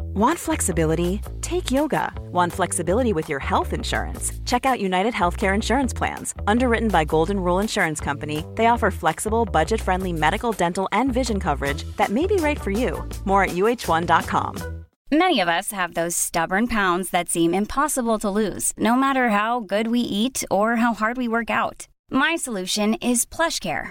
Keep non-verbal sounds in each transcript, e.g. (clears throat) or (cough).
Want flexibility? Take yoga. Want flexibility with your health insurance? Check out United Healthcare Insurance Plans. Underwritten by Golden Rule Insurance Company, they offer flexible, budget friendly medical, dental, and vision coverage that may be right for you. More at uh1.com. Many of us have those stubborn pounds that seem impossible to lose, no matter how good we eat or how hard we work out. My solution is PlushCare.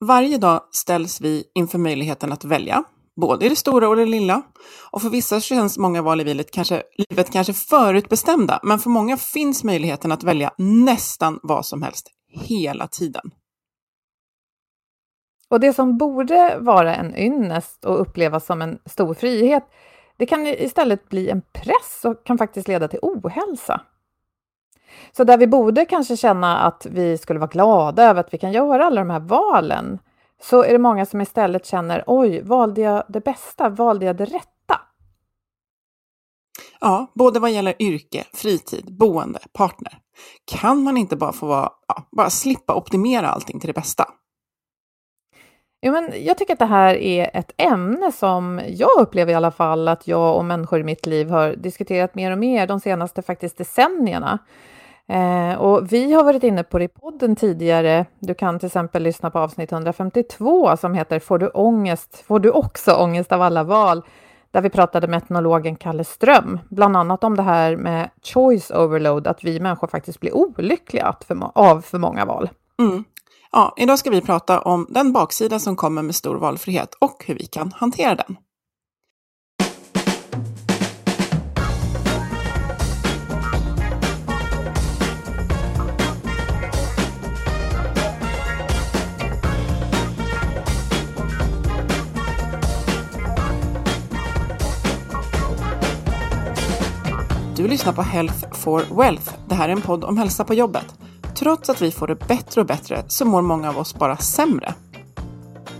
Varje dag ställs vi inför möjligheten att välja, både i det stora och det lilla. Och för vissa känns många val i livet kanske, livet kanske förutbestämda, men för många finns möjligheten att välja nästan vad som helst, hela tiden. Och det som borde vara en ynnest och upplevas som en stor frihet, det kan istället bli en press och kan faktiskt leda till ohälsa. Så där vi borde kanske känna att vi skulle vara glada över att vi kan göra alla de här valen, så är det många som istället känner oj, valde jag det bästa? Valde jag det rätta? Ja, både vad gäller yrke, fritid, boende, partner. Kan man inte bara få vara, ja, bara slippa optimera allting till det bästa? Jo, men jag tycker att det här är ett ämne som jag upplever i alla fall att jag och människor i mitt liv har diskuterat mer och mer de senaste faktiskt decennierna. Eh, och vi har varit inne på det i podden tidigare. Du kan till exempel lyssna på avsnitt 152 som heter Får du ångest? Får du också ångest av alla val? Där vi pratade med etnologen Kalle Ström, bland annat om det här med choice overload, att vi människor faktiskt blir olyckliga av för många val. Mm. Ja, idag ska vi prata om den baksida som kommer med stor valfrihet och hur vi kan hantera den. Du lyssnar på Health for Wealth. Det här är en podd om hälsa på jobbet. Trots att vi får det bättre och bättre så mår många av oss bara sämre.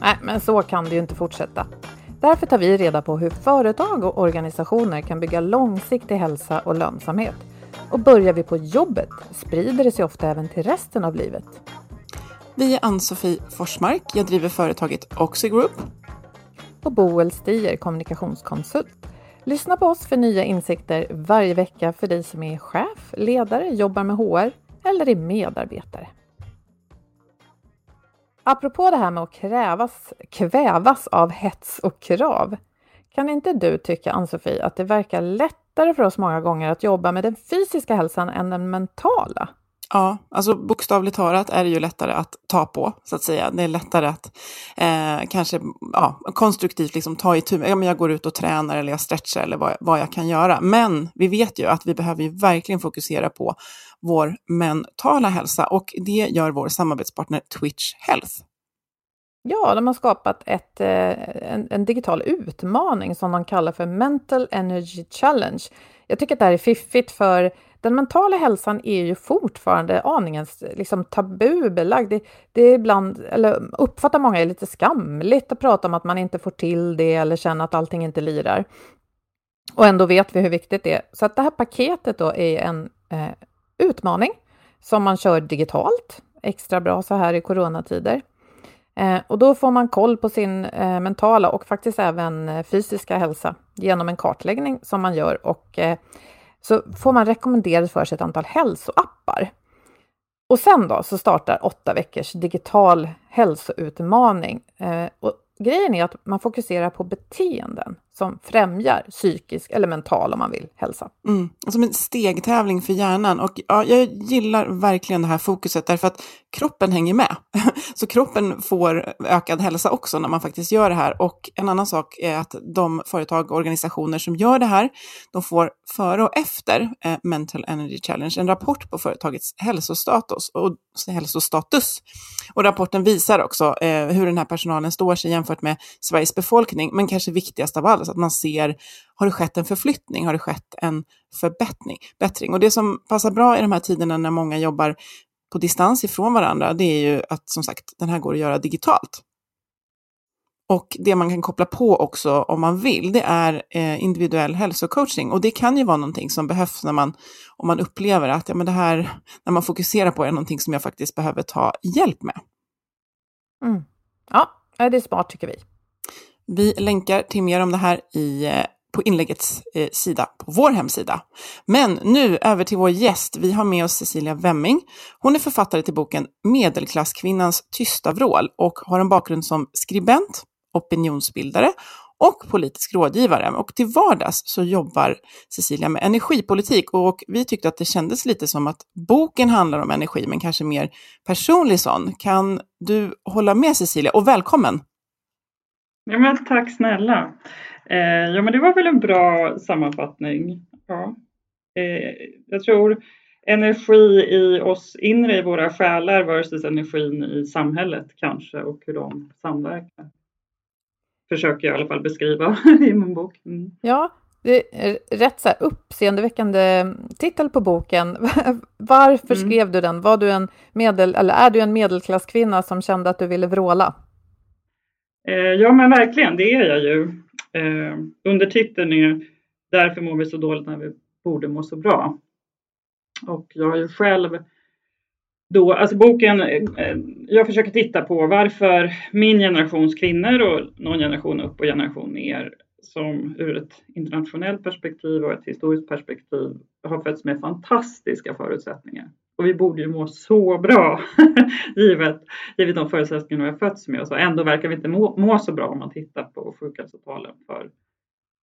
Nej, men så kan det ju inte fortsätta. Därför tar vi reda på hur företag och organisationer kan bygga långsiktig hälsa och lönsamhet. Och börjar vi på jobbet sprider det sig ofta även till resten av livet. Vi är Ann-Sofie Forsmark. Jag driver företaget Oxigroup. Och Boel Stier, kommunikationskonsult. Lyssna på oss för nya insikter varje vecka för dig som är chef, ledare, jobbar med HR eller är medarbetare. Apropå det här med att krävas, kvävas av hets och krav. Kan inte du tycka, Ann-Sofie, att det verkar lättare för oss många gånger att jobba med den fysiska hälsan än den mentala? Ja, alltså bokstavligt talat är det ju lättare att ta på, så att säga. Det är lättare att eh, kanske ja, konstruktivt liksom ta i tur. Ja, men jag går ut och tränar eller jag stretchar eller vad, vad jag kan göra. Men vi vet ju att vi behöver ju verkligen fokusera på vår mentala hälsa och det gör vår samarbetspartner Twitch Health. Ja, de har skapat ett, eh, en, en, digital utmaning som de kallar för Mental Energy Challenge. Jag tycker att det här är fiffigt för den mentala hälsan är ju fortfarande aningen liksom, tabubelagd. Det, det är ibland, eller uppfattar många är lite skamligt att prata om att man inte får till det eller känna att allting inte lirar. Och ändå vet vi hur viktigt det är. Så att det här paketet då är en eh, utmaning som man kör digitalt, extra bra så här i coronatider. Eh, och då får man koll på sin eh, mentala och faktiskt även eh, fysiska hälsa genom en kartläggning som man gör och eh, så får man rekommenderat för sig ett antal hälsoappar. Och sen då så startar åtta veckors digital hälsoutmaning. Eh, och grejen är att man fokuserar på beteenden som främjar psykisk eller mental, om man vill, hälsa. Mm. Som en stegtävling för hjärnan. Och ja, jag gillar verkligen det här fokuset därför att kroppen hänger med. (laughs) Så kroppen får ökad hälsa också när man faktiskt gör det här. Och en annan sak är att de företag och organisationer som gör det här, de får före och efter eh, Mental Energy Challenge en rapport på företagets hälsostatus och, hälsostatus. Och rapporten visar också eh, hur den här personalen står sig jämfört med Sveriges befolkning. Men kanske viktigast av allt, att man ser, har det skett en förflyttning? Har det skett en förbättring? Och det som passar bra i de här tiderna när många jobbar på distans ifrån varandra, det är ju att som sagt, den här går att göra digitalt. Och det man kan koppla på också om man vill, det är eh, individuell hälsocoaching. Och det kan ju vara någonting som behövs när man, om man upplever att ja, men det här, när man fokuserar på är någonting som jag faktiskt behöver ta hjälp med. Mm. Ja, det är smart tycker vi. Vi länkar till mer om det här i, eh, på inläggets eh, sida på vår hemsida. Men nu över till vår gäst. Vi har med oss Cecilia Wemming. Hon är författare till boken Medelklasskvinnans tysta vrål och har en bakgrund som skribent, opinionsbildare och politisk rådgivare. Och till vardags så jobbar Cecilia med energipolitik och vi tyckte att det kändes lite som att boken handlar om energi, men kanske mer personlig sån. Kan du hålla med Cecilia? Och välkommen! Ja, men tack snälla! Eh, ja, men det var väl en bra sammanfattning. Ja. Eh, jag tror energi i oss inre i våra själar versus energin i samhället kanske och hur de samverkar försöker jag i alla fall beskriva (laughs) i min bok. Mm. Ja, det är rätt så här uppseendeväckande titel på boken. (laughs) Varför mm. skrev du den? Var du en medel, eller är du en medelklasskvinna som kände att du ville vråla? Eh, ja, men verkligen, det är jag ju. Eh, undertiteln är Därför mår vi så dåligt när vi borde må så bra. Och jag har ju själv då, alltså boken, eh, jag försöker titta på varför min generations kvinnor och någon generation upp och generation ner som ur ett internationellt perspektiv och ett historiskt perspektiv har fötts med fantastiska förutsättningar. Och vi borde ju må så bra (laughs) givet, givet de förutsättningar vi har fötts med. Och så ändå verkar vi inte må, må så bra om man tittar på sjukhälsotalen för,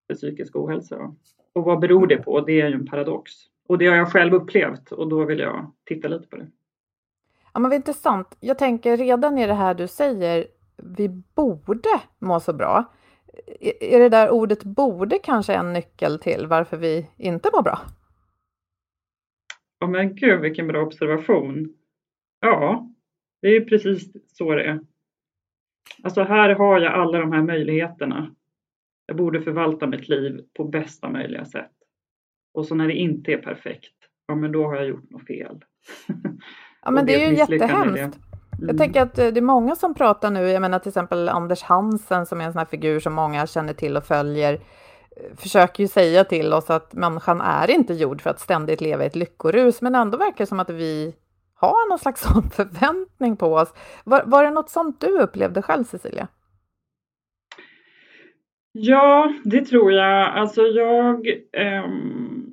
för psykisk ohälsa. Och vad beror det på? Det är ju en paradox. Och det har jag själv upplevt och då vill jag titta lite på det. Ja, men vad intressant. Jag tänker redan i det här du säger, vi borde må så bra. Är det där ordet borde kanske en nyckel till varför vi inte mår bra? Ja, men gud vilken bra observation. Ja, det är precis så det är. Alltså här har jag alla de här möjligheterna. Jag borde förvalta mitt liv på bästa möjliga sätt. Och så när det inte är perfekt, ja men då har jag gjort något fel. (laughs) Ja, men det är ju jättehemskt. Mm. Jag tänker att eh, det är många som pratar nu, jag menar till exempel Anders Hansen som är en sån här figur som många känner till och följer, försöker ju säga till oss att människan är inte gjord för att ständigt leva i ett lyckorus, men ändå verkar det som att vi har någon slags (laughs) sån förväntning på oss. Var, var det något sånt du upplevde själv, Cecilia? Ja, det tror jag. Alltså jag... Ehm,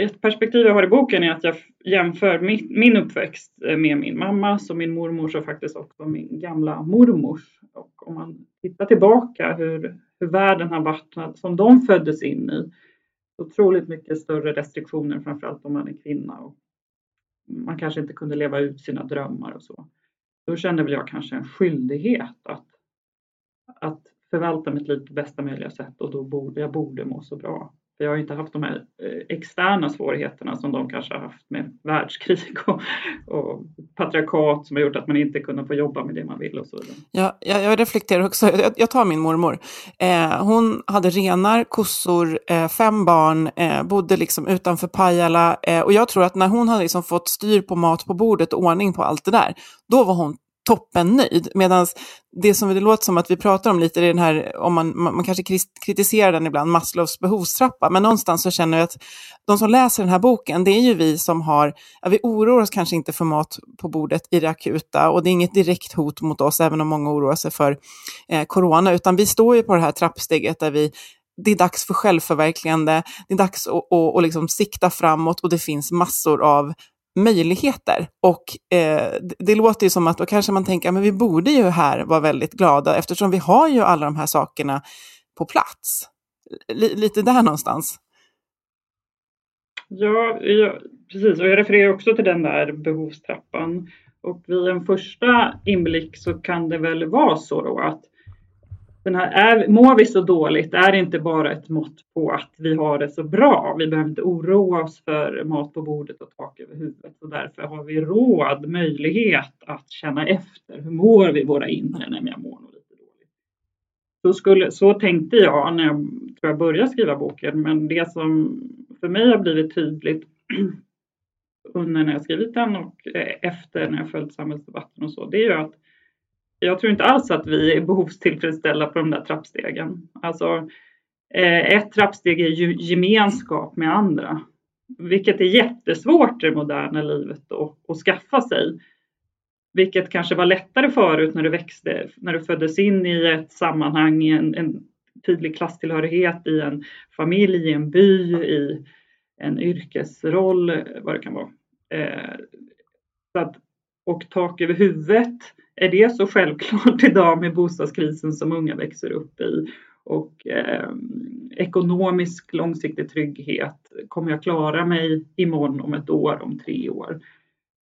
ett perspektiv jag har i boken är att jag jämför min, min uppväxt eh, med min mammas och min mormors och faktiskt också min gamla mormors. Och om man tittar tillbaka hur, hur världen har varit som de föddes in i. Otroligt mycket större restriktioner, framförallt om man är kvinna. Och man kanske inte kunde leva ut sina drömmar och så. Då kände väl jag kanske en skyldighet att, att förvalta mitt liv på bästa möjliga sätt och då borde jag borde må så bra. Vi har inte haft de här eh, externa svårigheterna som de kanske har haft med världskrig och, och patriarkat som har gjort att man inte kunnat få jobba med det man vill och så vidare. Ja, jag, jag reflekterar också, jag, jag, tar min mormor. Eh, hon hade renar, kossor, eh, fem barn, eh, bodde liksom utanför Pajala eh, och jag tror att när hon hade liksom fått styr på mat på bordet och ordning på allt det där, då var hon toppennöjd. Medan det som det låter som att vi pratar om lite är den här, om man, man, kanske kritiserar den ibland, Maslows behovstrappa, men någonstans så känner jag att de som läser den här boken, det är ju vi som har, ja, vi oroar oss kanske inte för mat på bordet i det akuta och det är inget direkt hot mot oss, även om många oroar sig för eh, corona, utan vi står ju på det här trappsteget där vi det är dags för självförverkligande, det är dags att, att, att liksom sikta framåt och det finns massor av möjligheter. Och eh, det låter ju som att då kanske man tänker, men vi borde ju här vara väldigt glada eftersom vi har ju alla de här sakerna på plats. lite där någonstans. Ja, ja, precis. Och jag refererar också till den där behovstrappan. Och vid en första inblick så kan det väl vara så då att den här, är, mår vi så dåligt är inte bara ett mått på att vi har det så bra. Vi behöver inte oroa oss för mat på bordet och tak över huvudet och därför har vi råd, möjlighet att känna efter. Hur mår vi våra inre när jag mår lite dåligt? Så, skulle, så tänkte jag när jag, tror jag började skriva boken, men det som för mig har blivit tydligt (clears throat) under när jag skrivit den och eh, efter när jag följt samhällsdebatten och så, det är ju att jag tror inte alls att vi är behovstillfredsställda på de där trappstegen. Alltså, eh, ett trappsteg är ju gemenskap med andra, vilket är jättesvårt i det moderna livet att, att skaffa sig. Vilket kanske var lättare förut när du växte, när du föddes in i ett sammanhang, i en, en tydlig klasstillhörighet, i en familj, i en by, i en yrkesroll, vad det kan vara. Eh, så att, och tak över huvudet är det så självklart (laughs) idag med bostadskrisen som unga växer upp i? Och eh, ekonomisk långsiktig trygghet. Kommer jag klara mig imorgon, om ett år, om tre år?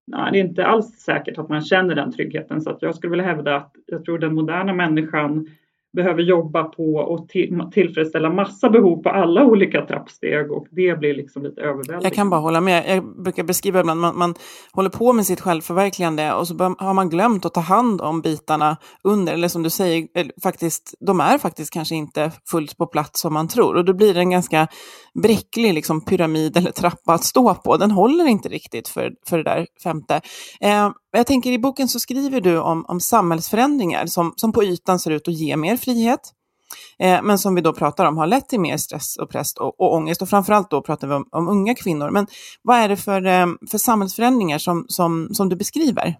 Nej, det är inte alls säkert att man känner den tryggheten. Så att jag skulle vilja hävda att jag tror den moderna människan behöver jobba på och tillfredsställa massa behov på alla olika trappsteg och det blir liksom lite överväldigande. Jag kan bara hålla med. Jag brukar beskriva ibland man, man håller på med sitt självförverkligande och så har man glömt att ta hand om bitarna under, eller som du säger, eh, faktiskt, de är faktiskt kanske inte fullt på plats som man tror och då blir det en ganska bräcklig liksom, pyramid eller trappa att stå på. Den håller inte riktigt för, för det där femte. Eh, jag tänker i boken så skriver du om, om samhällsförändringar som, som på ytan ser ut att ge mer frihet. Eh, men som vi då pratar om har lett till mer stress och press och, och ångest. Och framförallt då pratar vi om, om unga kvinnor. Men vad är det för, eh, för samhällsförändringar som, som, som du beskriver?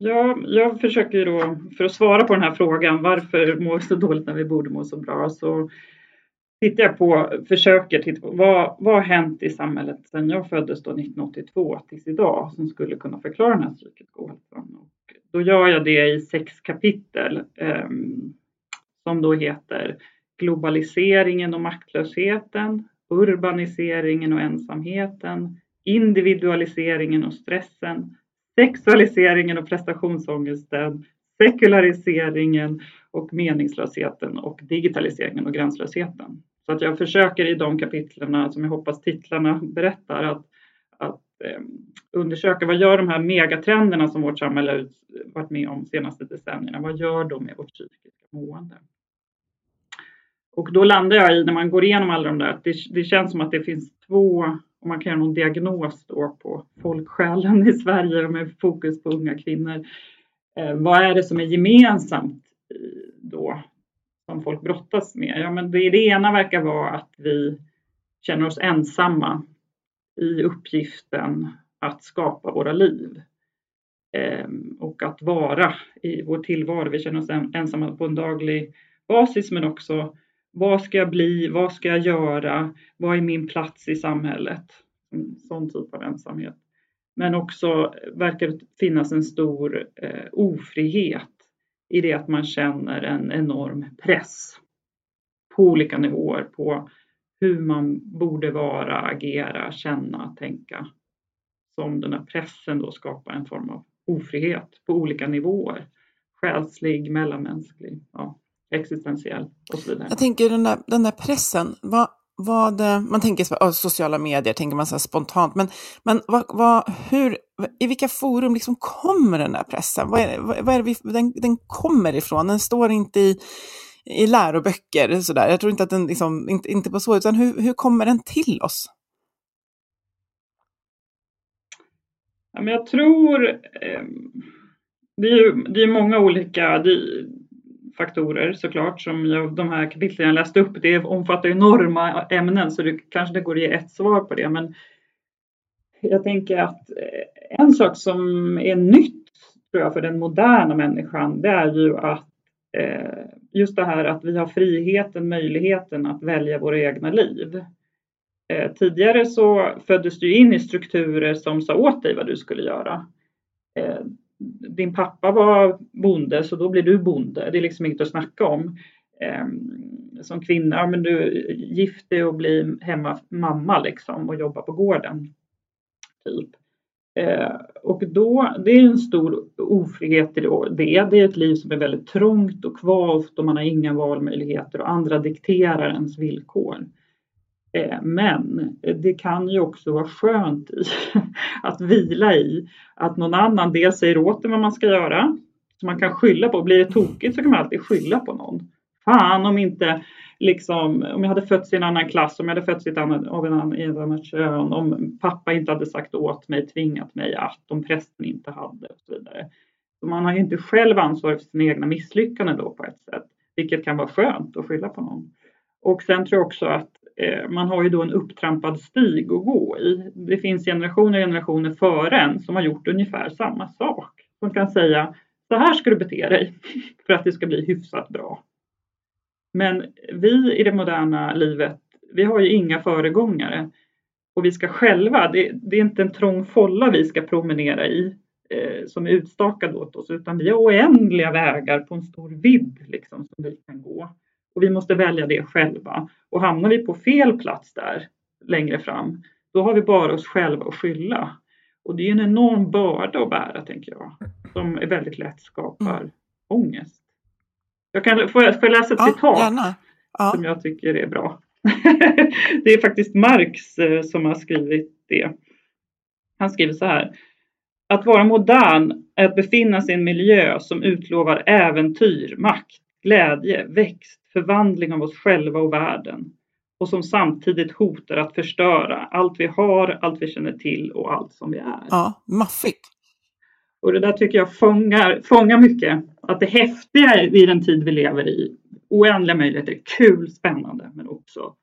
Ja, jag försöker ju då, för att svara på den här frågan, varför mår vi så dåligt när vi borde må så bra, så tittar jag på, försöker titta på vad, vad har hänt i samhället sedan jag föddes då 1982 tills idag som skulle kunna förklara den här psykiska ohälsan. Och då gör jag det i sex kapitel eh, som då heter globaliseringen och maktlösheten, urbaniseringen och ensamheten, individualiseringen och stressen, sexualiseringen och prestationsångesten, sekulariseringen och meningslösheten och digitaliseringen och gränslösheten. Så att jag försöker i de kapitlen som jag hoppas titlarna berättar att, att eh, undersöka vad gör de här megatrenderna som vårt samhälle varit med om de senaste decennierna, vad gör de med vårt psykiska mående? Och då landar jag i, när man går igenom alla de där, att det, det känns som att det finns två, om man kan göra någon diagnos då på folksjälen i Sverige med fokus på unga kvinnor. Eh, vad är det som är gemensamt eh, då som folk brottas med? Ja, men det, det ena verkar vara att vi känner oss ensamma i uppgiften att skapa våra liv eh, och att vara i vår tillvaro. Vi känner oss ensamma på en daglig basis, men också vad ska jag bli? Vad ska jag göra? Vad är min plats i samhället? En sån typ av ensamhet. Men också verkar det finnas en stor eh, ofrihet i det att man känner en enorm press på olika nivåer på hur man borde vara, agera, känna, tänka. Som den här pressen då skapar en form av ofrihet på olika nivåer. Själslig, mellanmänsklig, ja, existentiell och så vidare. Jag tänker den där, den där pressen, vad, vad, eh, man tänker sociala medier, tänker man så spontant, men, men vad, vad, hur, i vilka forum liksom kommer den där pressen? Vad är, det, vad är det vi, den, den kommer ifrån? Den står inte i, i läroböcker, så där. jag tror inte att den, liksom, inte, inte på så, utan hur, hur kommer den till oss? Ja, men jag tror, eh, det är ju det är många olika, det, faktorer såklart som jag, de här kapitlen jag läste upp, det omfattar enorma ämnen så det kanske det går att ge ett svar på det. Men jag tänker att eh, en sak som är nytt tror jag för den moderna människan, det är ju att eh, just det här att vi har friheten, möjligheten att välja våra egna liv. Eh, tidigare så föddes du in i strukturer som sa åt dig vad du skulle göra din pappa var bonde så då blir du bonde. Det är liksom inget att snacka om. Ehm, som kvinna, ja, men du gift dig och blir hemma mamma liksom och jobbar på gården. Typ. Eh, och då, det är en stor ofrihet i det. Det är ett liv som är väldigt trångt och kvavt och man har inga valmöjligheter och andra dikterar ens villkor. Eh, men det kan ju också vara skönt i, (laughs) att vila i att någon annan dels säger åt en vad man ska göra, så man kan skylla på. Blir det tokigt så kan man alltid skylla på någon. Fan om inte liksom, om jag hade fötts i en annan klass, om jag hade fötts i ett annat, av en annan, i ett annat kön, om pappa inte hade sagt åt mig, tvingat mig att, om prästen inte hade och så vidare. Så man har ju inte själv ansvar för sina egna misslyckanden då på ett sätt, vilket kan vara skönt att skylla på någon. Och sen tror jag också att eh, man har ju då en upptrampad stig att gå i. Det finns generationer och generationer före en som har gjort ungefär samma sak. Som kan säga så här ska du bete dig (laughs) för att det ska bli hyfsat bra. Men vi i det moderna livet, vi har ju inga föregångare och vi ska själva, det, det är inte en trång folla vi ska promenera i eh, som är utstakad åt oss, utan vi har oändliga vägar på en stor vidd liksom, som vi kan gå. Och vi måste välja det själva. Och hamnar vi på fel plats där längre fram, då har vi bara oss själva att skylla. Och det är en enorm börda att bära, tänker jag, som är väldigt lätt skapar mm. ångest. Jag kan, får, jag, får jag läsa ett ja, citat ja. som jag tycker är bra? (laughs) det är faktiskt Marx eh, som har skrivit det. Han skriver så här. Att vara modern är att befinna sig i en miljö som utlovar äventyr, makt, glädje, växt, förvandling av oss själva och världen och som samtidigt hotar att förstöra allt vi har, allt vi känner till och allt som vi är. Ja, maffigt. Och det där tycker jag fångar, fångar mycket. Att det häftiga i den tid vi lever i, oändliga möjligheter, kul, spännande, men också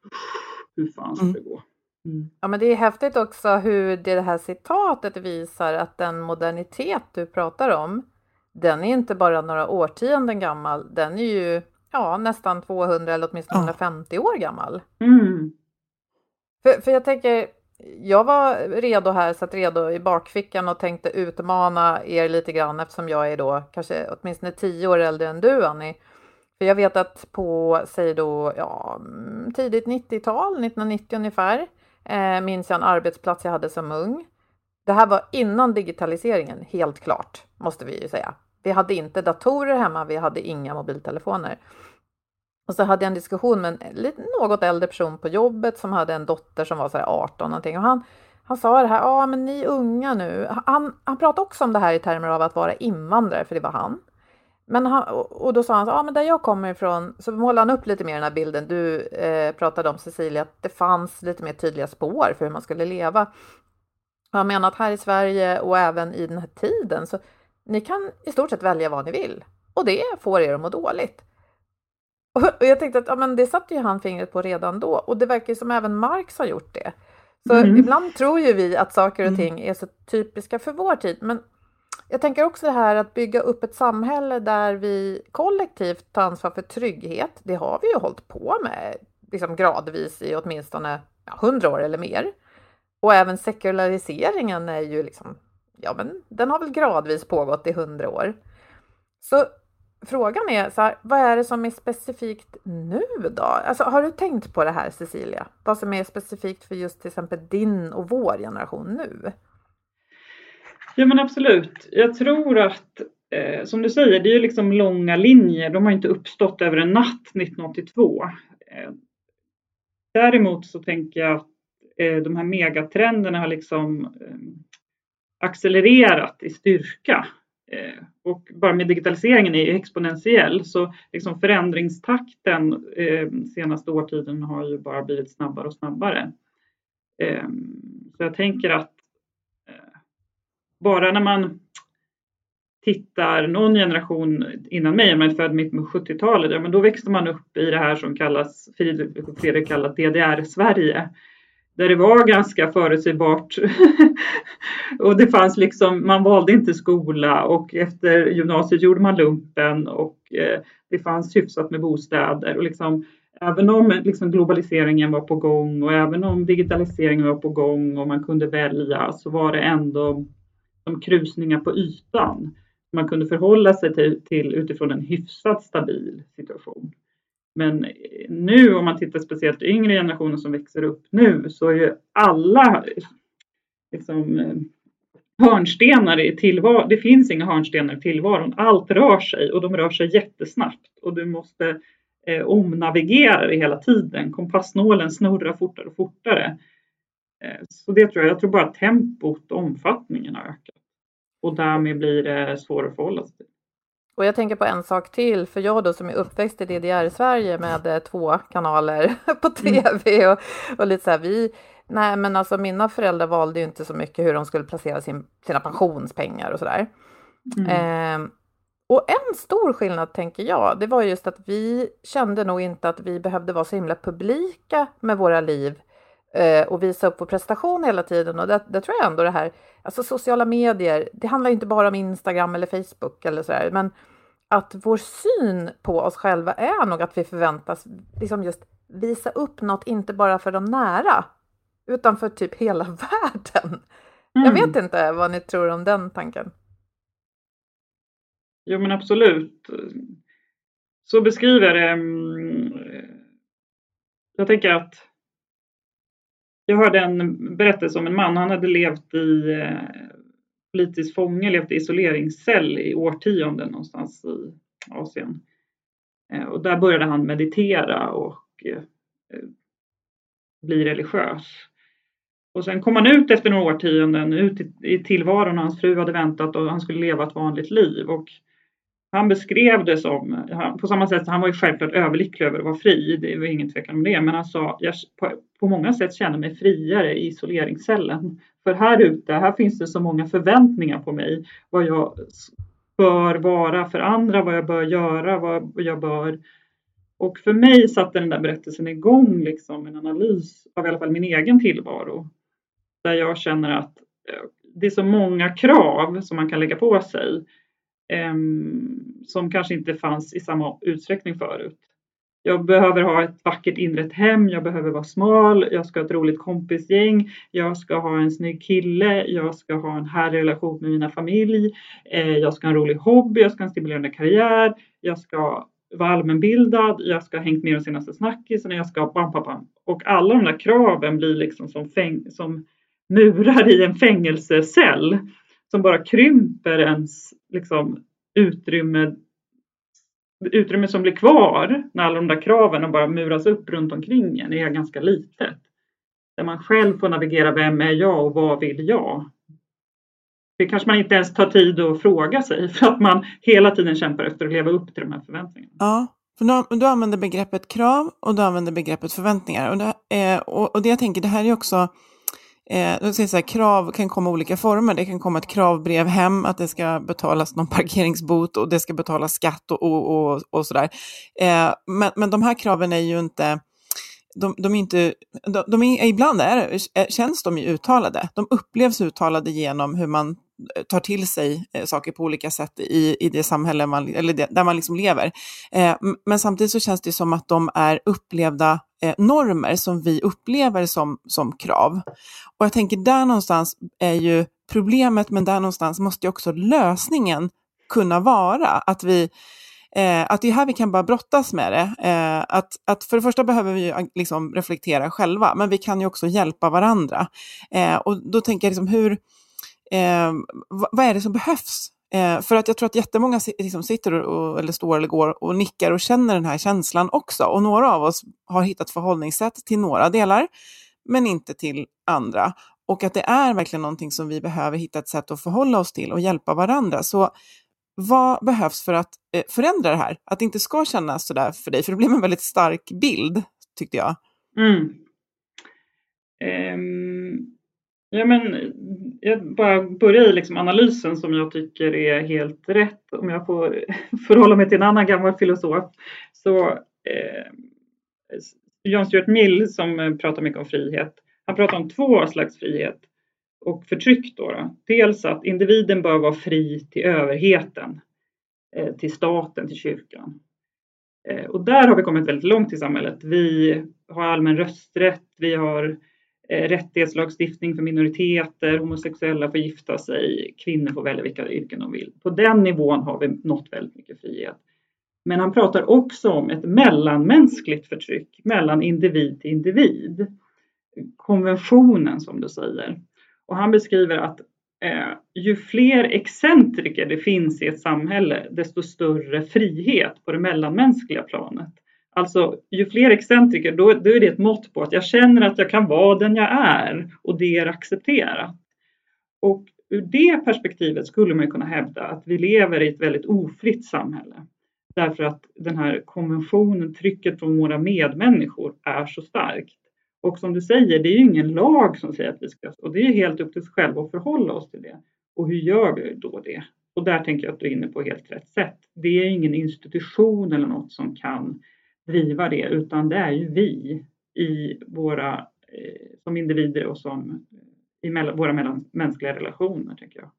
hur fan ska mm. det gå? Mm. Ja, men det är häftigt också hur det här citatet visar att den modernitet du pratar om, den är inte bara några årtionden gammal, den är ju ja, nästan 200 eller åtminstone 150 år gammal. Mm. För, för jag tänker, jag var redo här, satt redo i bakfickan och tänkte utmana er lite grann eftersom jag är då kanske åtminstone tio år äldre än du Annie. För jag vet att på, säg då, ja, mm, tidigt 90-tal, 1990 ungefär, eh, minns jag en arbetsplats jag hade som ung. Det här var innan digitaliseringen, helt klart, måste vi ju säga. Vi hade inte datorer hemma, vi hade inga mobiltelefoner. Och så hade jag en diskussion med en lite, något äldre person på jobbet som hade en dotter som var så 18 någonting och han, han sa det här, ja ah, men ni unga nu, han, han pratade också om det här i termer av att vara invandrare, för det var han. Men han, och då sa han, ja ah, men där jag kommer ifrån, så målade han upp lite mer den här bilden du eh, pratade om Cecilia, att det fanns lite mer tydliga spår för hur man skulle leva. Och han menar att här i Sverige och även i den här tiden, så ni kan i stort sett välja vad ni vill och det får er att må dåligt. Och jag tänkte att ja, men det satte ju han fingret på redan då och det verkar som även Marx har gjort det. Så mm. ibland tror ju vi att saker och mm. ting är så typiska för vår tid, men jag tänker också det här att bygga upp ett samhälle där vi kollektivt tar ansvar för trygghet. Det har vi ju hållit på med liksom gradvis i åtminstone hundra år eller mer. Och även sekulariseringen är ju liksom, ja men den har väl gradvis pågått i hundra år. Så frågan är så här, vad är det som är specifikt nu då? Alltså, har du tänkt på det här Cecilia? Vad som är specifikt för just till exempel din och vår generation nu? Ja men absolut. Jag tror att eh, som du säger, det är ju liksom långa linjer. De har inte uppstått över en natt 1982. Eh, däremot så tänker jag att eh, de här megatrenderna har liksom eh, accelererat i styrka Eh, och bara med digitaliseringen är exponentiell så liksom förändringstakten eh, senaste årtiden har ju bara blivit snabbare och snabbare. Eh, så jag tänker att eh, bara när man tittar någon generation innan mig, om man är född mitt på 70-talet, ja, men då växte man upp i det här som kallas, Fredrik kallar DDR-Sverige där det var ganska förutsägbart. (laughs) och det fanns liksom, man valde inte skola och efter gymnasiet gjorde man lumpen och eh, det fanns hyfsat med bostäder och liksom även om liksom globaliseringen var på gång och även om digitaliseringen var på gång och man kunde välja så var det ändå som krusningar på ytan. Man kunde förhålla sig till, till utifrån en hyfsat stabil situation. Men nu om man tittar speciellt yngre generationer som växer upp nu så är ju alla liksom, eh, hörnstenar i tillvaron. Det finns inga hörnstenar i tillvaron. Allt rör sig och de rör sig jättesnabbt och du måste eh, omnavigera det hela tiden. Kompassnålen snurrar fortare och fortare. Eh, så det tror jag, jag tror bara tempot och omfattningen har ökat. Och därmed blir det svårare att förhålla sig till. Och jag tänker på en sak till, för jag då som är uppväxt i DDR-Sverige med eh, två kanaler (laughs) på mm. tv och, och lite så här, vi, nej men alltså mina föräldrar valde ju inte så mycket hur de skulle placera sin, sina pensionspengar och sådär. Mm. Eh, och en stor skillnad tänker jag, det var just att vi kände nog inte att vi behövde vara så himla publika med våra liv och visa upp vår prestation hela tiden. Och det, det, tror jag ändå det här, alltså sociala medier, det handlar inte bara om Instagram eller Facebook eller sådär, men att vår syn på oss själva är nog att vi förväntas liksom just visa upp något, inte bara för de nära, utan för typ hela (laughs) världen. Mm. Jag vet inte vad ni tror om den tanken. Jo men absolut. Så beskriver jag det. Mm, jag tänker att jag hörde en berättelse om en man, han hade levt i eh, politisk fånge, levt i isoleringscell i årtionden någonstans i Asien. Eh, och där började han meditera och eh, bli religiös. Och sen kom han ut efter några årtionden, ut i tillvaron och hans fru hade väntat och han skulle leva ett vanligt liv. Och han beskrev det som, på samma sätt, han var ju självklart överlycklig över att vara fri, det var ingen tvekan om det, men han sa, jag på, på många sätt känner mig friare i isoleringscellen. För här ute, här finns det så många förväntningar på mig, vad jag bör vara för andra, vad jag bör göra, vad jag bör och för mig satte den där berättelsen igång liksom en analys av i alla fall min egen tillvaro. Där jag känner att eh, det är så många krav som man kan lägga på sig Ehm, som kanske inte fanns i samma utsträckning förut. Jag behöver ha ett vackert inrett hem, jag behöver vara smal, jag ska ha ett roligt kompisgäng, jag ska ha en snygg kille, jag ska ha en härlig relation med mina familj, eh, jag ska ha en rolig hobby, jag ska ha en stimulerande karriär, jag ska vara allmänbildad, jag ska ha hängt med de senaste snackisarna, jag ska bam, bam, bam. Och alla de där kraven blir liksom som, fäng som murar i en fängelsecell som bara krymper ens liksom, utrymme, utrymme som blir kvar när alla de där kraven bara muras upp runt omkring en är ganska litet. Där man själv får navigera, vem är jag och vad vill jag? Det kanske man inte ens tar tid att fråga sig (laughs) för att man hela tiden kämpar efter att leva upp till de här förväntningarna. Ja, för du, du använder begreppet krav och du använder begreppet förväntningar. Och det, eh, och, och det jag tänker, det här är också Eh, så här, krav kan komma i olika former. Det kan komma ett kravbrev hem, att det ska betalas någon parkeringsbot och det ska betalas skatt och, och, och, och sådär. Eh, men, men de här kraven är ju inte, de, de är inte, de, de är, ibland är, känns de ju uttalade. De upplevs uttalade genom hur man tar till sig eh, saker på olika sätt i, i det samhälle man, eller det, där man liksom lever. Eh, men samtidigt så känns det som att de är upplevda eh, normer som vi upplever som, som krav. Och jag tänker där någonstans är ju problemet, men där någonstans måste ju också lösningen kunna vara. Att vi Eh, att det är här vi kan bara brottas med det. Eh, att, att för det första behöver vi eh, liksom reflektera själva, men vi kan ju också hjälpa varandra. Eh, och då tänker jag liksom hur, eh, vad är det som behövs? Eh, för att jag tror att jättemånga liksom sitter och, eller står eller går och nickar och känner den här känslan också. Och några av oss har hittat förhållningssätt till några delar, men inte till andra. Och att det är verkligen någonting som vi behöver hitta ett sätt att förhålla oss till och hjälpa varandra. Så vad behövs för att eh, förändra det här? Att det inte ska kännas sådär för dig, för det blev en väldigt stark bild, tyckte jag. Mm. Um, Ja, men jag bara börjar i liksom analysen som jag tycker är helt rätt. Om jag får (laughs) förhålla mig till en annan gammal filosof. Så eh, John Stuart Mill som eh, pratar mycket om frihet. Han pratar om två slags frihet och förtryck. Då, då. Dels att individen bör vara fri till överheten, eh, till staten, till kyrkan. Eh, och där har vi kommit väldigt långt i samhället. Vi har allmän rösträtt, vi har Eh, Eh, rättighetslagstiftning för minoriteter, homosexuella får gifta sig, kvinnor får välja vilka yrken de vill. På den nivån har vi nått väldigt mycket frihet. Men han pratar också om ett mellanmänskligt förtryck mellan individ till individ. Konventionen som du säger. Och han beskriver att eh, ju fler excentriker det finns i ett samhälle, desto större frihet på det mellanmänskliga planet. Alltså ju fler excentriker, då, då är det ett mått på att jag känner att jag kan vara den jag är och det är accepterat. Och ur det perspektivet skulle man kunna hävda att vi lever i ett väldigt ofritt samhälle. Därför att den här konventionen, trycket från våra medmänniskor är så starkt. Och som du säger, det är ju ingen lag som säger att vi ska, och det är helt upp till oss själva att förhålla oss till det. Och hur gör vi då det? Och där tänker jag att du är inne på helt rätt sätt. Det är ingen institution eller något som kan driva det, utan det är ju vi i våra, eh, som individer och som i mellan, våra mellanmänskliga relationer, tänker jag.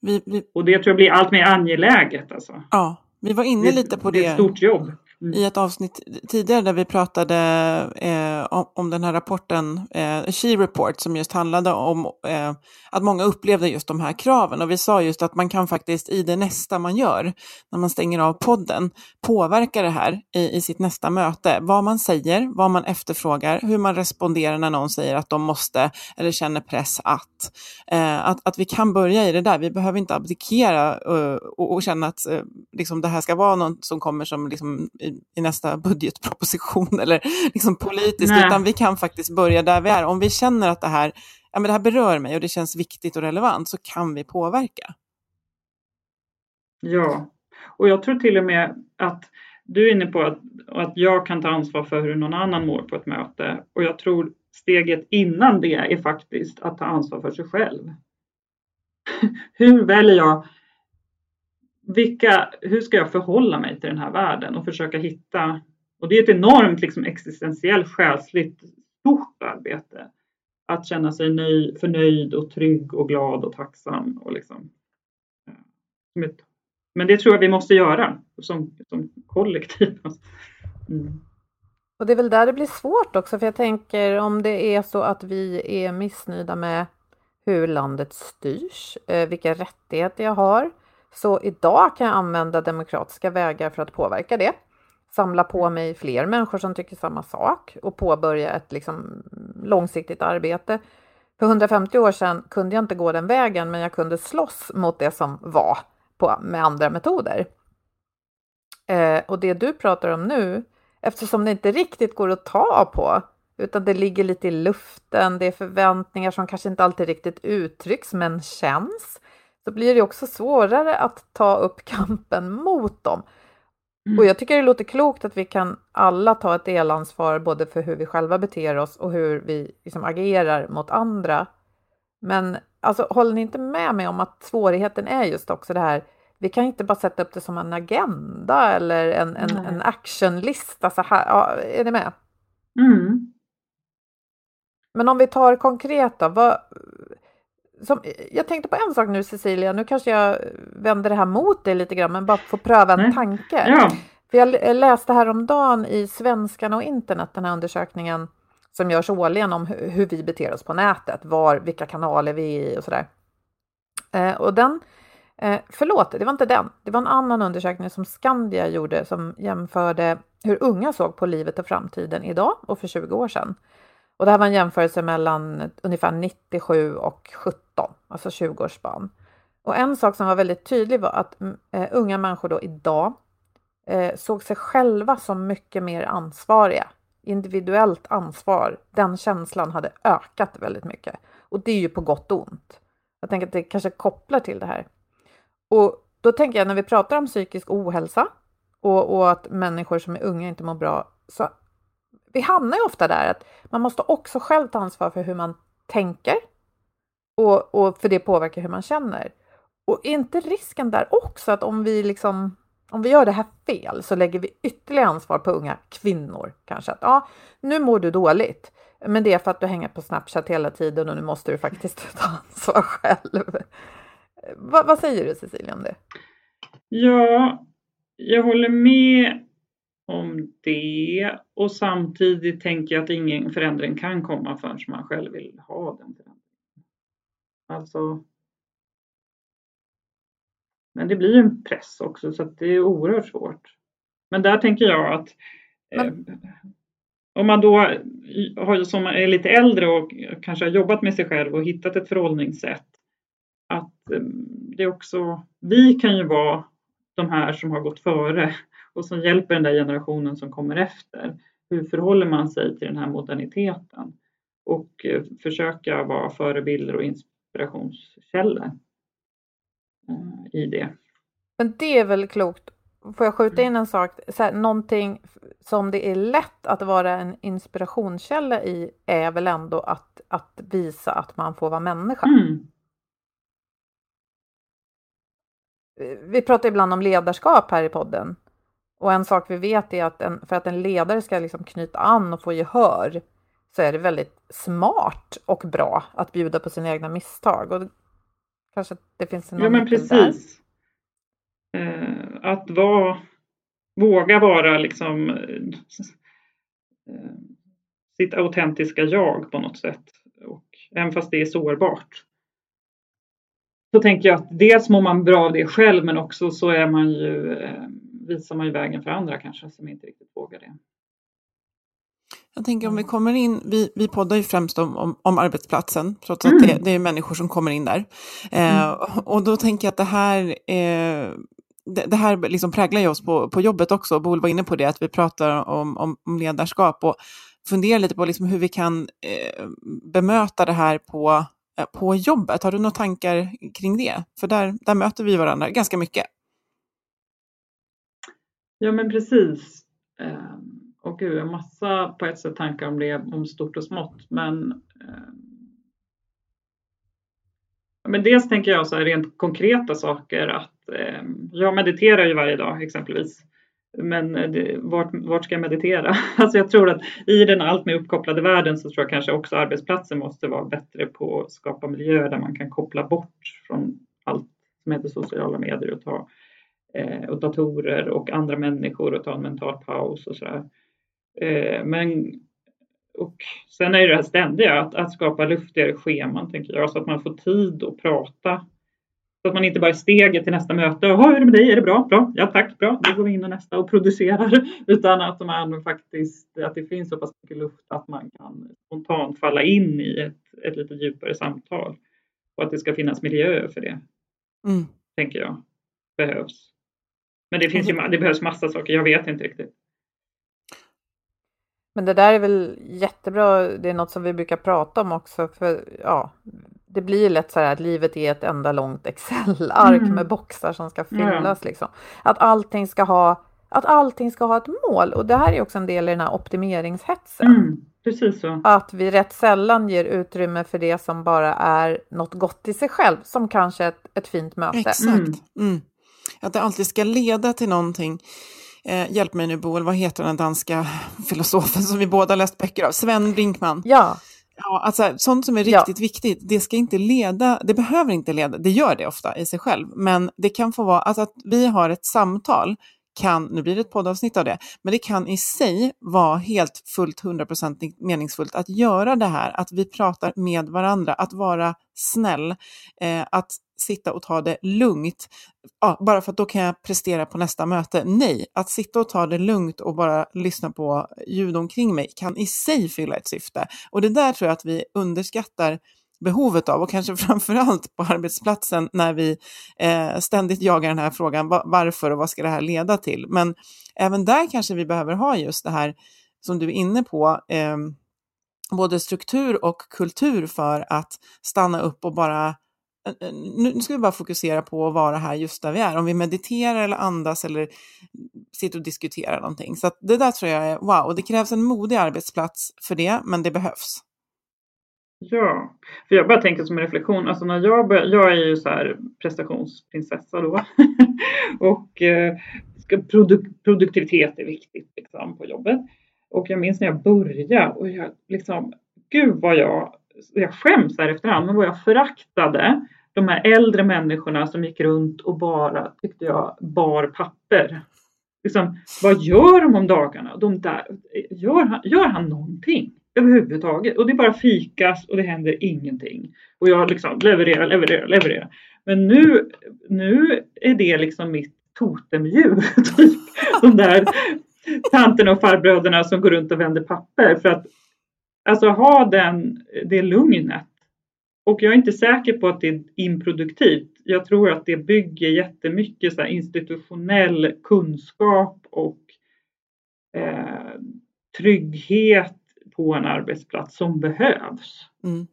Vi, vi... Och det tror jag blir allt mer angeläget. Alltså. Ja, vi var inne det, lite på det. Det är ett stort jobb. Mm. I ett avsnitt tidigare där vi pratade eh, om, om, den här rapporten, eh, She Report, som just handlade om eh, att många upplevde just de här kraven. Och vi sa just att man kan faktiskt i det nästa man gör, när man stänger av podden, påverka det här i, i sitt nästa möte. Vad man säger, vad man efterfrågar, hur man responderar när någon säger att de måste eller känner press att. Eh, att, att vi kan börja i det där. Vi behöver inte abdikera uh, och, och, känna att uh, liksom det här ska vara något som kommer som liksom, i, i nästa budgetproposition (laughs) eller liksom politiskt, Nej. utan vi kan faktiskt börja där vi är. Om vi känner att det här, ja, men det här berör mig och det känns viktigt och relevant så kan vi påverka. Ja, och jag tror till och med att du är inne på att, att jag kan ta ansvar för hur någon annan mår på ett möte och jag tror steget innan det är faktiskt att ta ansvar för sig själv. (laughs) hur väljer jag vilka, hur ska jag förhålla mig till den här världen och försöka hitta, och det är ett enormt liksom, existentiellt, själsligt, stort arbete. Att känna sig nöj, förnöjd och trygg och glad och tacksam. Och liksom, eh, men det tror jag vi måste göra som, som kollektiv. (laughs) Mm. Och det är väl där det blir svårt också, för jag tänker om det är så att vi är missnöjda med hur landet styrs, eh, vilka rättigheter jag har, så idag kan jag använda demokratiska vägar för att påverka det. Samla på mig fler människor som tycker samma sak och påbörja ett liksom långsiktigt arbete. För 150 år sedan kunde jag inte gå den vägen, men jag kunde slåss mot det som var på, med andra metoder. Eh, och det du pratar om nu, eftersom det inte riktigt går att ta på, utan det ligger lite i luften, det är förväntningar som kanske inte alltid riktigt uttrycks men känns, så blir det också svårare att ta upp (laughs) kampen mot dem. Mm. Och jag tycker det låter klokt att vi kan alla ta ett delansvar både för hur vi själva beter oss och hur vi liksom agerar mot andra. Men alltså, håller ni inte med mig om att svårigheten är just också det här, vi kan inte bara sätta upp det som en agenda eller en, en, en actionlista så här. Ja, är ni med? Mm. Men om vi tar konkret då, vad, som, jag tänkte på en sak nu Cecilia, nu kanske jag vänder det här mot dig lite grann, men bara få pröva en Nej. tanke. Ja. För jag läste häromdagen i Svenskarna och internet, den här undersökningen som görs årligen om hur vi beter oss på nätet, var, vilka kanaler vi är i och sådär. Eh, och den, eh, förlåt, det var inte den, det var en annan undersökning som Skandia gjorde som jämförde hur unga såg på livet och framtiden idag och för 20 år sedan. Och det här var en jämförelse mellan ungefär 97 och 17, alltså 20-årsspann. Och en sak som var väldigt tydlig var att mm, eh, unga människor då idag eh, såg sig själva som mycket mer ansvariga. Individuellt ansvar, den känslan hade ökat väldigt mycket. Och det är ju på gott och ont. Jag tänker att det kanske kopplar till det här. Och då tänker jag när vi pratar om psykisk ohälsa och, och att människor som är unga inte mår bra, så vi hamnar ju ofta där att man måste också själv ta ansvar för hur man tänker och, och för det påverkar hur man känner. Och är inte risken där också att om vi liksom om vi gör det här fel så lägger vi ytterligare ansvar på unga kvinnor kanske att ja, nu mår du dåligt, men det är för att du hänger på Snapchat hela tiden och nu måste du faktiskt (laughs) ta ansvar själv. Va, vad säger du Cecilia om det? Ja, jag håller med om det och samtidigt tänker jag att ingen förändring kan komma förrän man själv vill ha den förändringen. Alltså. Men det blir en press också så att det är oerhört svårt. Men där tänker jag att eh, om man då har, som är lite äldre och kanske har jobbat med sig själv och hittat ett förhållningssätt, att eh, det också, vi kan ju vara de här som har gått före och som hjälper den där generationen som kommer efter. Hur förhåller man sig till den här moderniteten? Och eh, försöka vara förebilder och inspirationskällor eh, i det. Men det är väl klokt. Får jag skjuta in en sak? Så här, någonting som det är lätt att vara en inspirationskälla i är väl ändå att, att visa att man får vara människa. Mm. Vi pratar ibland om ledarskap här i podden. Och en sak vi vet är att en, för att en ledare ska liksom knyta an och få gehör så är det väldigt smart och bra att bjuda på sina egna misstag. Och kanske det finns en Ja, men precis. Eh, att vara, våga vara liksom eh, sitt autentiska jag på något sätt. Och även fast det är sårbart. Så tänker jag att dels mår man bra av det själv men också så är man ju, eh, visar man ju vägen för andra kanske som inte riktigt vågar det. Jag tänker om vi kommer in, vi, vi poddar ju främst om, om, om arbetsplatsen, trots mm. att det, det, är människor som kommer in där. Eh, mm. Och då tänker jag att det här, eh, det, det, här liksom präglar ju oss på, på jobbet också. Boel var inne på det, att vi pratar om, om, om ledarskap och funderar lite på liksom hur vi kan eh, bemöta det här på, eh, på jobbet. Har du några tankar kring det? För där, där möter vi varandra ganska mycket. Ja, men precis. Ehm, och gud, en massa på ett sätt tankar om det, om stort och smått. Men, ehm, men dels tänker jag så här rent konkreta saker att ehm, jag mediterar ju varje dag exempelvis. Men det, vart, vart ska jag meditera? (laughs) Alltså jag tror att i den allt mer uppkopplade världen så tror jag kanske också arbetsplatser måste vara bättre på att skapa miljöer där man kan koppla bort från allt som heter sociala medier och ta eh, och datorer och andra människor och ta en mental paus och sådär. Eh, men och sen är det det här ständiga, att, att skapa luftigare scheman tänker jag, så att man får tid att prata. Så att man inte bara är steget till nästa möte. Jaha, hur är det med dig? Är det bra? Bra? Ja tack, bra. Då går vi in och nästa och producerar. (laughs) Utan att man faktiskt, att det finns så pass mycket luft att man kan spontant falla in i ett, ett lite djupare samtal. Och att det ska finnas miljöer för det. Mm. Tänker jag. Behövs. Men det finns ju, det behövs massa saker. Jag vet inte riktigt. Men det där är väl jättebra, det är något som vi brukar prata om också, för ja, det blir lätt så här att livet är ett enda långt Excel-ark mm. med boxar som ska fyllas. Mm. Liksom. Att allting ska ha att allting ska ha ett mål och det här är också en del i den här optimeringshetsen. Mm, precis så. Att vi rätt sällan ger utrymme för det som bara är något gott i sig själv, som kanske ett, ett fint möte. Exakt. Att det alltid ska leda till någonting. Eh, hjälp mig nu Boel, vad heter den danska filosofen som vi båda läst böcker av? Sven Brinkman. Ja. Ja, alltså, sånt som är riktigt ja. viktigt, det ska inte leda, det behöver inte leda, det gör det ofta i sig själv, men det kan få vara, alltså att vi har ett samtal kan, nu blir det ett poddavsnitt av det, men det kan i sig vara helt fullt hundraprocentigt meningsfullt att göra det här, att vi pratar med varandra, att vara snäll, eh, att sitta och ta det lugnt, ja, bara för att då kan jag prestera på nästa möte. Nej, att sitta och ta det lugnt och bara lyssna på ljud omkring mig kan i sig fylla ett syfte. Och det där tror jag att vi underskattar behovet av och kanske (laughs) framför allt på arbetsplatsen när vi eh, ständigt jagar den här frågan varför och vad ska det här leda till? Men även där kanske vi behöver ha just det här som du är inne på, eh, både struktur och kultur för att stanna upp och bara eh, Eh, eh, nu ska vi bara fokusera på att vara här just där vi är. Om vi mediterar eller andas eller sitter och diskuterar någonting. Så det där tror jag är wow, det krävs en modig arbetsplats för det, men det behövs. Ja, för jag bara tänker som en reflektion, alltså när jag började, jag är ju så här prestationsprinsessa då (laughs) och eh, produk, produktivitet är viktigt liksom på jobbet. Och jag minns när jag började och jag liksom, gud vad jag, jag skäms här efterhand, men vad jag föraktade de här äldre människorna som gick runt och bara, tyckte jag, bar papper. Liksom, vad gör de om dagarna? De där, gör, han, gör han någonting? överhuvudtaget. Och det bara fikas och det händer ingenting. Och jag liksom levererar, levererar, levererar. Men nu, nu är det liksom mitt totemdjur. (laughs) Typ. De där tanterna och farbröderna som går runt och vänder papper. För att alltså ha den, det lugnet. Och jag är inte säker på att det är improduktivt. Jag tror att det bygger jättemycket så institutionell kunskap och eh, trygghet på en arbetsplats som behövs. Mm.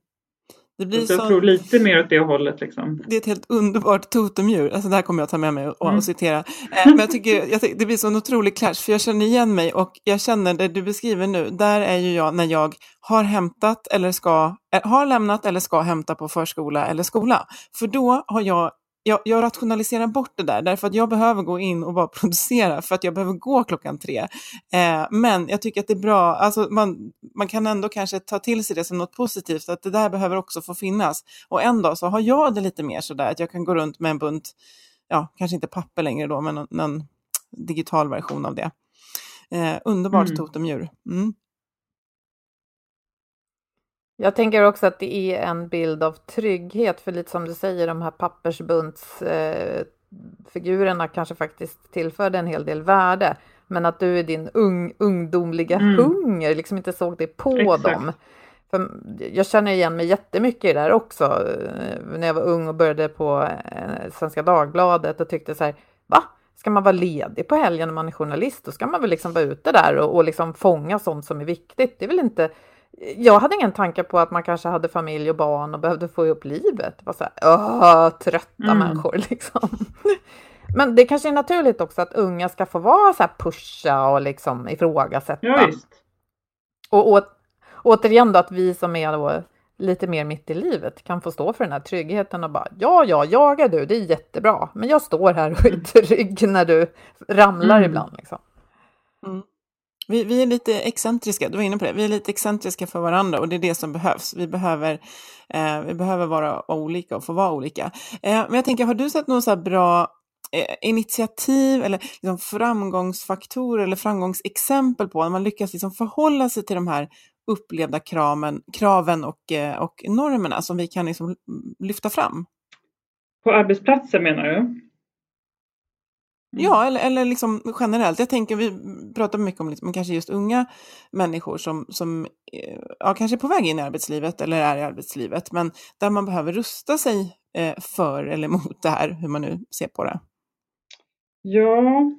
Det blir så jag tror lite mer åt det hållet. Liksom. Det är ett helt underbart totemdjur. Alltså det här kommer jag ta med mig och, mm. citera. Eh, men jag tycker, jag tycker det blir så en otrolig clash, för jag känner igen mig och jag känner det du beskriver nu, där är ju jag när jag har hämtat eller ska, eh, har lämnat eller ska hämta på förskola eller skola. För då har jag jag, jag rationaliserar bort det där, därför att jag behöver gå in och bara (laughs) producera, för att jag behöver gå klockan tre. Eh, men jag tycker att det är bra, alltså man, man kan ändå kanske ta till sig det som något positivt, att det där behöver också få finnas. Och en dag så har jag det lite mer sådär, att jag kan gå runt med en bunt, ja, kanske inte papper längre då, men en, en digital version av det. Eh, underbart mm. totemdjur. Mm. Jag tänker också att det är en bild av trygghet, för lite som du säger, de här pappersbuntsfigurerna eh, kanske faktiskt tillförde en hel del värde. Men att du i din ung, ungdomliga mm. hunger liksom inte såg det på Exakt. dem. För jag känner igen mig jättemycket i det där också. Eh, när jag var ung och började på eh, Svenska Dagbladet och tyckte så här, va? Ska man vara ledig på helgen när man är journalist? Då ska man väl liksom vara ute där och, och liksom fånga sånt som är viktigt. Det är väl inte jag hade ingen tanke på att man kanske hade familj och barn och behövde få ihop livet. Det var så här, åh, trötta mm. människor (laughs) liksom. Men det kanske är naturligt också att unga ska få vara så här pusha och liksom ifrågasätta. Ja, och å, återigen då att vi som är då lite mer mitt i livet kan få stå för den här tryggheten och bara ja, ja, jag är du, det är jättebra, men jag står här och är mm. trygg när du ramlar mm. ibland. Liksom. Mm. Vi, vi är lite excentriska, du var inne på det, vi är lite excentriska för varandra och det är det som behövs. Vi behöver, eh, vi behöver vara olika och få vara olika. Eh, men jag tänker, har du sett någon så bra eh, initiativ eller liksom framgångsfaktorer eller framgångsexempel på när man lyckas liksom förhålla sig till de här upplevda kraven, kraven och, eh, och normerna som vi kan liksom lyfta fram? På arbetsplatsen menar du? Mm. Ja, eller, eller liksom generellt. Jag tänker, vi pratar mycket om liksom, kanske just unga människor som, som eh, ja, kanske är på väg in i arbetslivet eller är i arbetslivet, men där man behöver rusta sig eh, för eller mot det här, hur man nu ser på det. Ja,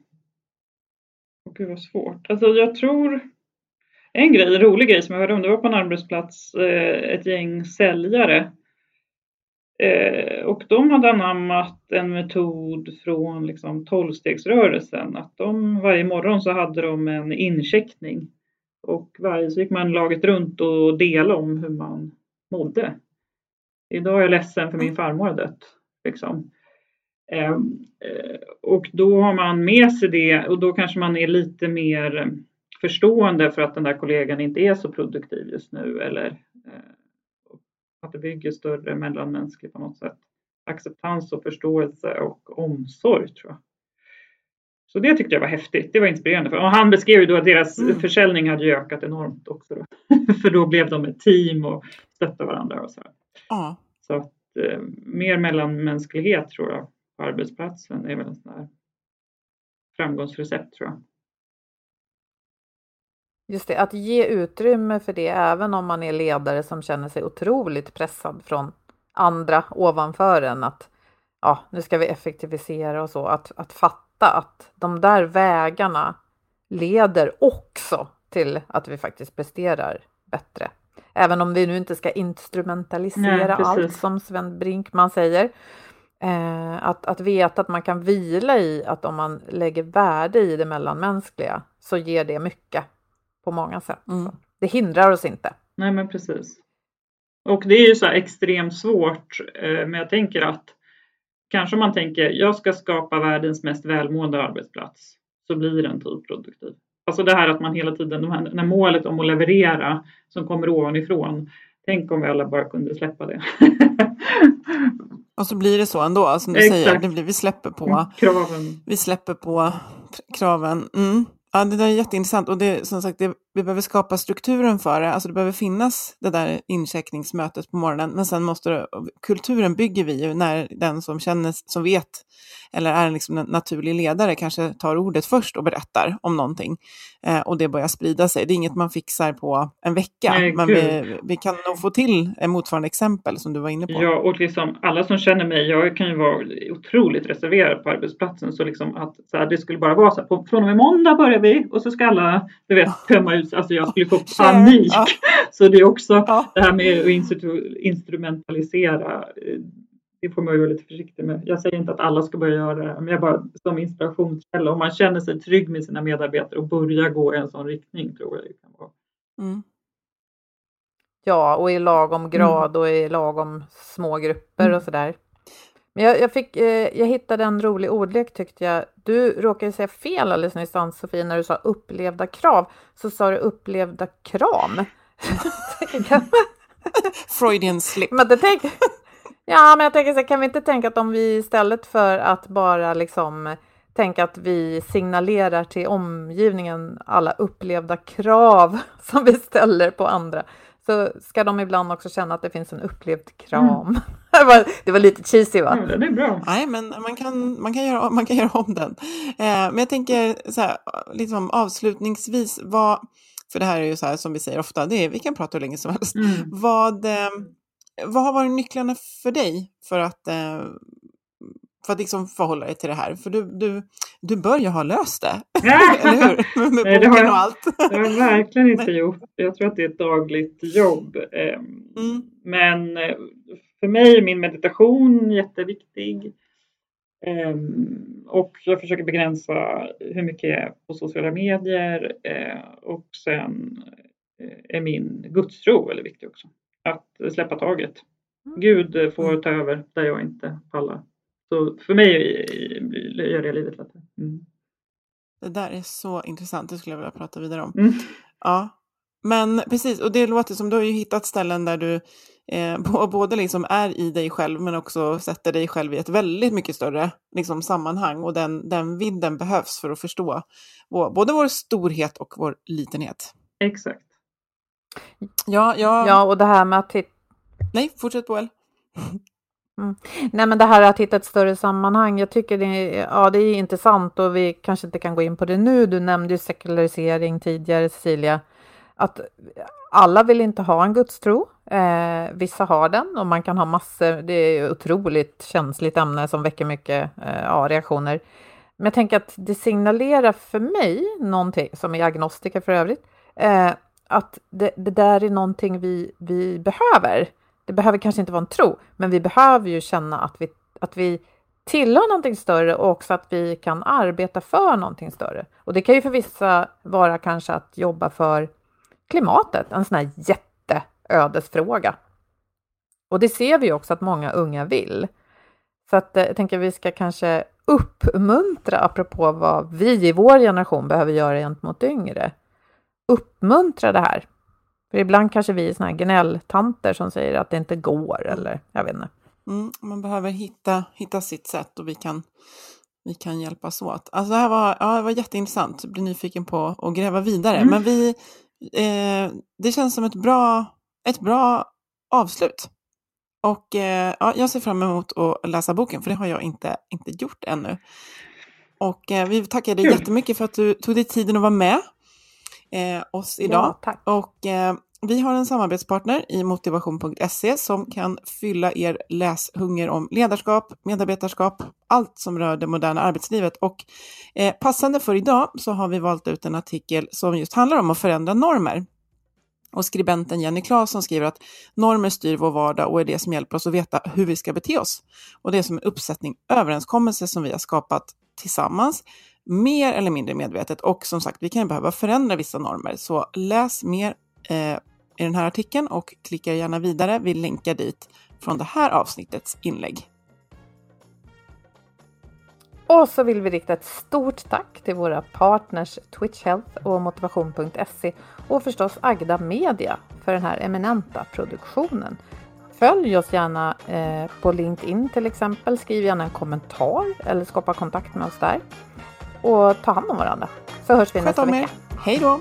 och gud vad svårt. Alltså jag tror, en grej, en rolig grej som jag hörde om, det var på en arbetsplats, eh, ett gäng säljare Eh, och de hade anammat en metod från liksom tolvstegsrörelsen. Att de, varje morgon så hade de en incheckning. Och varje så gick man laget runt och delade om hur man mådde. Idag är jag ledsen för min farmor har dött. Liksom. Ehm, eh, och då har man med sig det och då kanske man är lite mer förstående för att den där kollegan inte är så produktiv just nu eller eh, att det bygger större mellanmänskligt på något sätt. Acceptans och förståelse och omsorg tror jag. Så det tyckte jag var häftigt. Det var inspirerande. Och han beskrev ju då att deras mm. försäljning hade ökat enormt också. Då. (laughs) för då blev de ett team och stöttade varandra. Och så ja. så att, eh, mer mellanmänsklighet tror jag på arbetsplatsen är väl en sån här framgångsrecept tror jag. Just det, att ge utrymme för det även om man är ledare som känner sig otroligt pressad från andra ovanför en. Att ja, nu ska vi effektivisera och så. Att, att fatta att de där vägarna leder också till att vi faktiskt presterar bättre. Även om vi nu inte ska instrumentalisera Nej, allt som Sven Brinkman säger. Eh, att, att veta att man kan vila i att om man lägger värde i det mellanmänskliga så ger det mycket på många sätt. Mm. Det hindrar oss inte. Nej, men precis. Och det är ju så extremt svårt, eh, men jag tänker att kanske man tänker jag ska skapa världens mest välmående arbetsplats så blir den typ produktiv. Alltså det här att man hela tiden, när målet om att leverera som kommer ovanifrån, tänk om vi alla bara kunde släppa det. (laughs) Och så blir det så ändå, som du Exakt. säger, det blir, vi släpper på kraven. Vi släpper på kraven. Mm. Ja, det där är jätteintressant och det, som sagt, det vi behöver skapa strukturen för det, alltså det behöver finnas det där incheckningsmötet på morgonen, men sen måste det, kulturen bygger vi ju när den som känner, som vet, eller är liksom en naturlig ledare kanske tar ordet först och berättar om någonting. Eh, och det börjar sprida sig. Det är inget man fixar på en vecka, Nej, men vi, vi, kan nog få till motsvarande exempel som du var inne på. Ja, och liksom alla som känner mig, jag kan ju vara otroligt reserverad på arbetsplatsen, så liksom att så här, det skulle bara vara så här, på, från och med måndag börjar vi och så ska alla, du vet, tömma ut, alltså jag skulle få panik. Ja. (laughs) Så det är också ja. det här med att instrumentalisera, eh, det får man ju vara lite försiktig med. Jag säger inte att alla ska börja göra det, men jag bara som inspirationskälla. Om man känner sig trygg med sina medarbetare och börjar gå i en sån riktning tror jag det kan vara. Mm. Ja, och i lagom grad och i lagom små grupper mm. och sådär. Men jag, jag, fick, eh, jag hittade en rolig ordlek tyckte jag. Du råkade säga fel alldeles nyss, Ann-Sofie, när du sa upplevda krav. Så sa du upplevda kram. (laughs) Freudian slip. Men det tänk, ja, men jag tänker så här, kan vi inte tänka att om vi istället för att bara liksom tänka att vi signalerar till omgivningen alla upplevda krav (laughs) som vi ställer på andra, så ska de ibland också känna att det finns en upplevd kram. Mm. (laughs) det, var, lite cheesy va? Ja, det är bra. Nej, men man kan, man kan, göra, man kan (laughs) göra om den. Eh, men jag tänker så här, liksom avslutningsvis, vad, för det här är ju så här som vi säger ofta, det är, vi kan prata hur länge som helst. Mm. Vad, eh, vad har varit nycklarna för dig för att eh, för att liksom förhålla dig till det här? För du, du, du bör ju ha löst det, (laughs) (laughs) eller hur? Med Nej, boken och allt. det har jag verkligen inte gjort. Jag tror att det är ett dagligt jobb. Ehm, mm. Men eh, för mig är min meditation jätteviktig. Ehm, och jag försöker begränsa hur mycket jag är på sociala medier. Eh, och sen eh, är min gudstro väldigt viktig också. Att släppa taget. Mm. Gud får mm. ta över där jag inte pallar. Så för mig gör det livet lättare. Mm. Det där är så intressant, det skulle jag vilja prata vidare om. Mm. Ja, men precis, och det låter som du har ju hittat ställen där du eh, (laughs) både liksom är i dig själv men också sätter dig själv i ett väldigt mycket större liksom, sammanhang och den, den vidden behövs för att förstå vår, både vår storhet och vår litenhet. Exakt. Ja, ja. ja och det här med att... Nej, fortsätt Boel. (laughs) Mm. Nej, men det här att hitta ett större sammanhang, jag tycker det är, ja, det är intressant och vi kanske inte kan gå in på det nu. Du nämnde ju sekularisering tidigare, Cecilia. Att alla vill inte ha en gudstro. Eh, vissa har den och man kan ha massor. Det är ett otroligt känsligt ämne som väcker mycket eh, ja, reaktioner. Men jag tänker att det signalerar för mig någonting, som är agnostiker för övrigt, eh, att det, det, där är någonting vi, vi behöver. Det behöver kanske inte vara en tro, men vi behöver ju känna att vi, att vi tillhör någonting större och också att vi kan arbeta för någonting större. Och det kan ju för vissa vara kanske att jobba för klimatet, en sån här jätteödesfråga. Och det ser vi också att många unga vill. Så att eh, jag tänker att vi ska kanske uppmuntra, apropå vad vi i vår generation behöver göra gentemot yngre, uppmuntra det här. För ibland kanske vi är såna här gnälltanter som säger att det inte går eller jag vet inte. Mm, man behöver hitta, hitta sitt sätt och vi kan, vi kan hjälpas åt. Alltså det här var, ja, det var jätteintressant, jag blir nyfiken på att gräva vidare. Mm. Men vi, eh, det känns som ett bra, ett bra avslut. Och eh, ja, jag ser fram emot att läsa boken, för det har jag inte, inte gjort ännu. Och eh, vi tackar dig jättemycket för att du tog dig tiden att vara med eh, oss idag. Ja, och eh, vi har en samarbetspartner i motivation.se som kan fylla er läshunger om ledarskap, medarbetarskap, allt som rör det moderna arbetslivet. Och eh, passande för idag så har vi valt ut en artikel som just handlar om att förändra normer. Och skribenten Jenny Claesson skriver att normer styr vår vardag och är det som hjälper oss att veta hur vi ska bete oss. Och det är som en uppsättning överenskommelser som vi har skapat tillsammans mer eller mindre medvetet. Och som sagt, vi kan behöva förändra vissa normer. Så läs mer eh, i den här artikeln och klicka gärna vidare. Vi länkar dit från det här avsnittets inlägg. Och så vill vi rikta ett stort tack till våra partners Twitch Health och motivation.se och förstås Agda Media för den här eminenta produktionen. Följ oss gärna eh, på LinkedIn till exempel. Skriv gärna en kommentar eller skapa kontakt med oss där och ta hand om varandra. Så hörs vi Sköt nästa vecka. Hej då!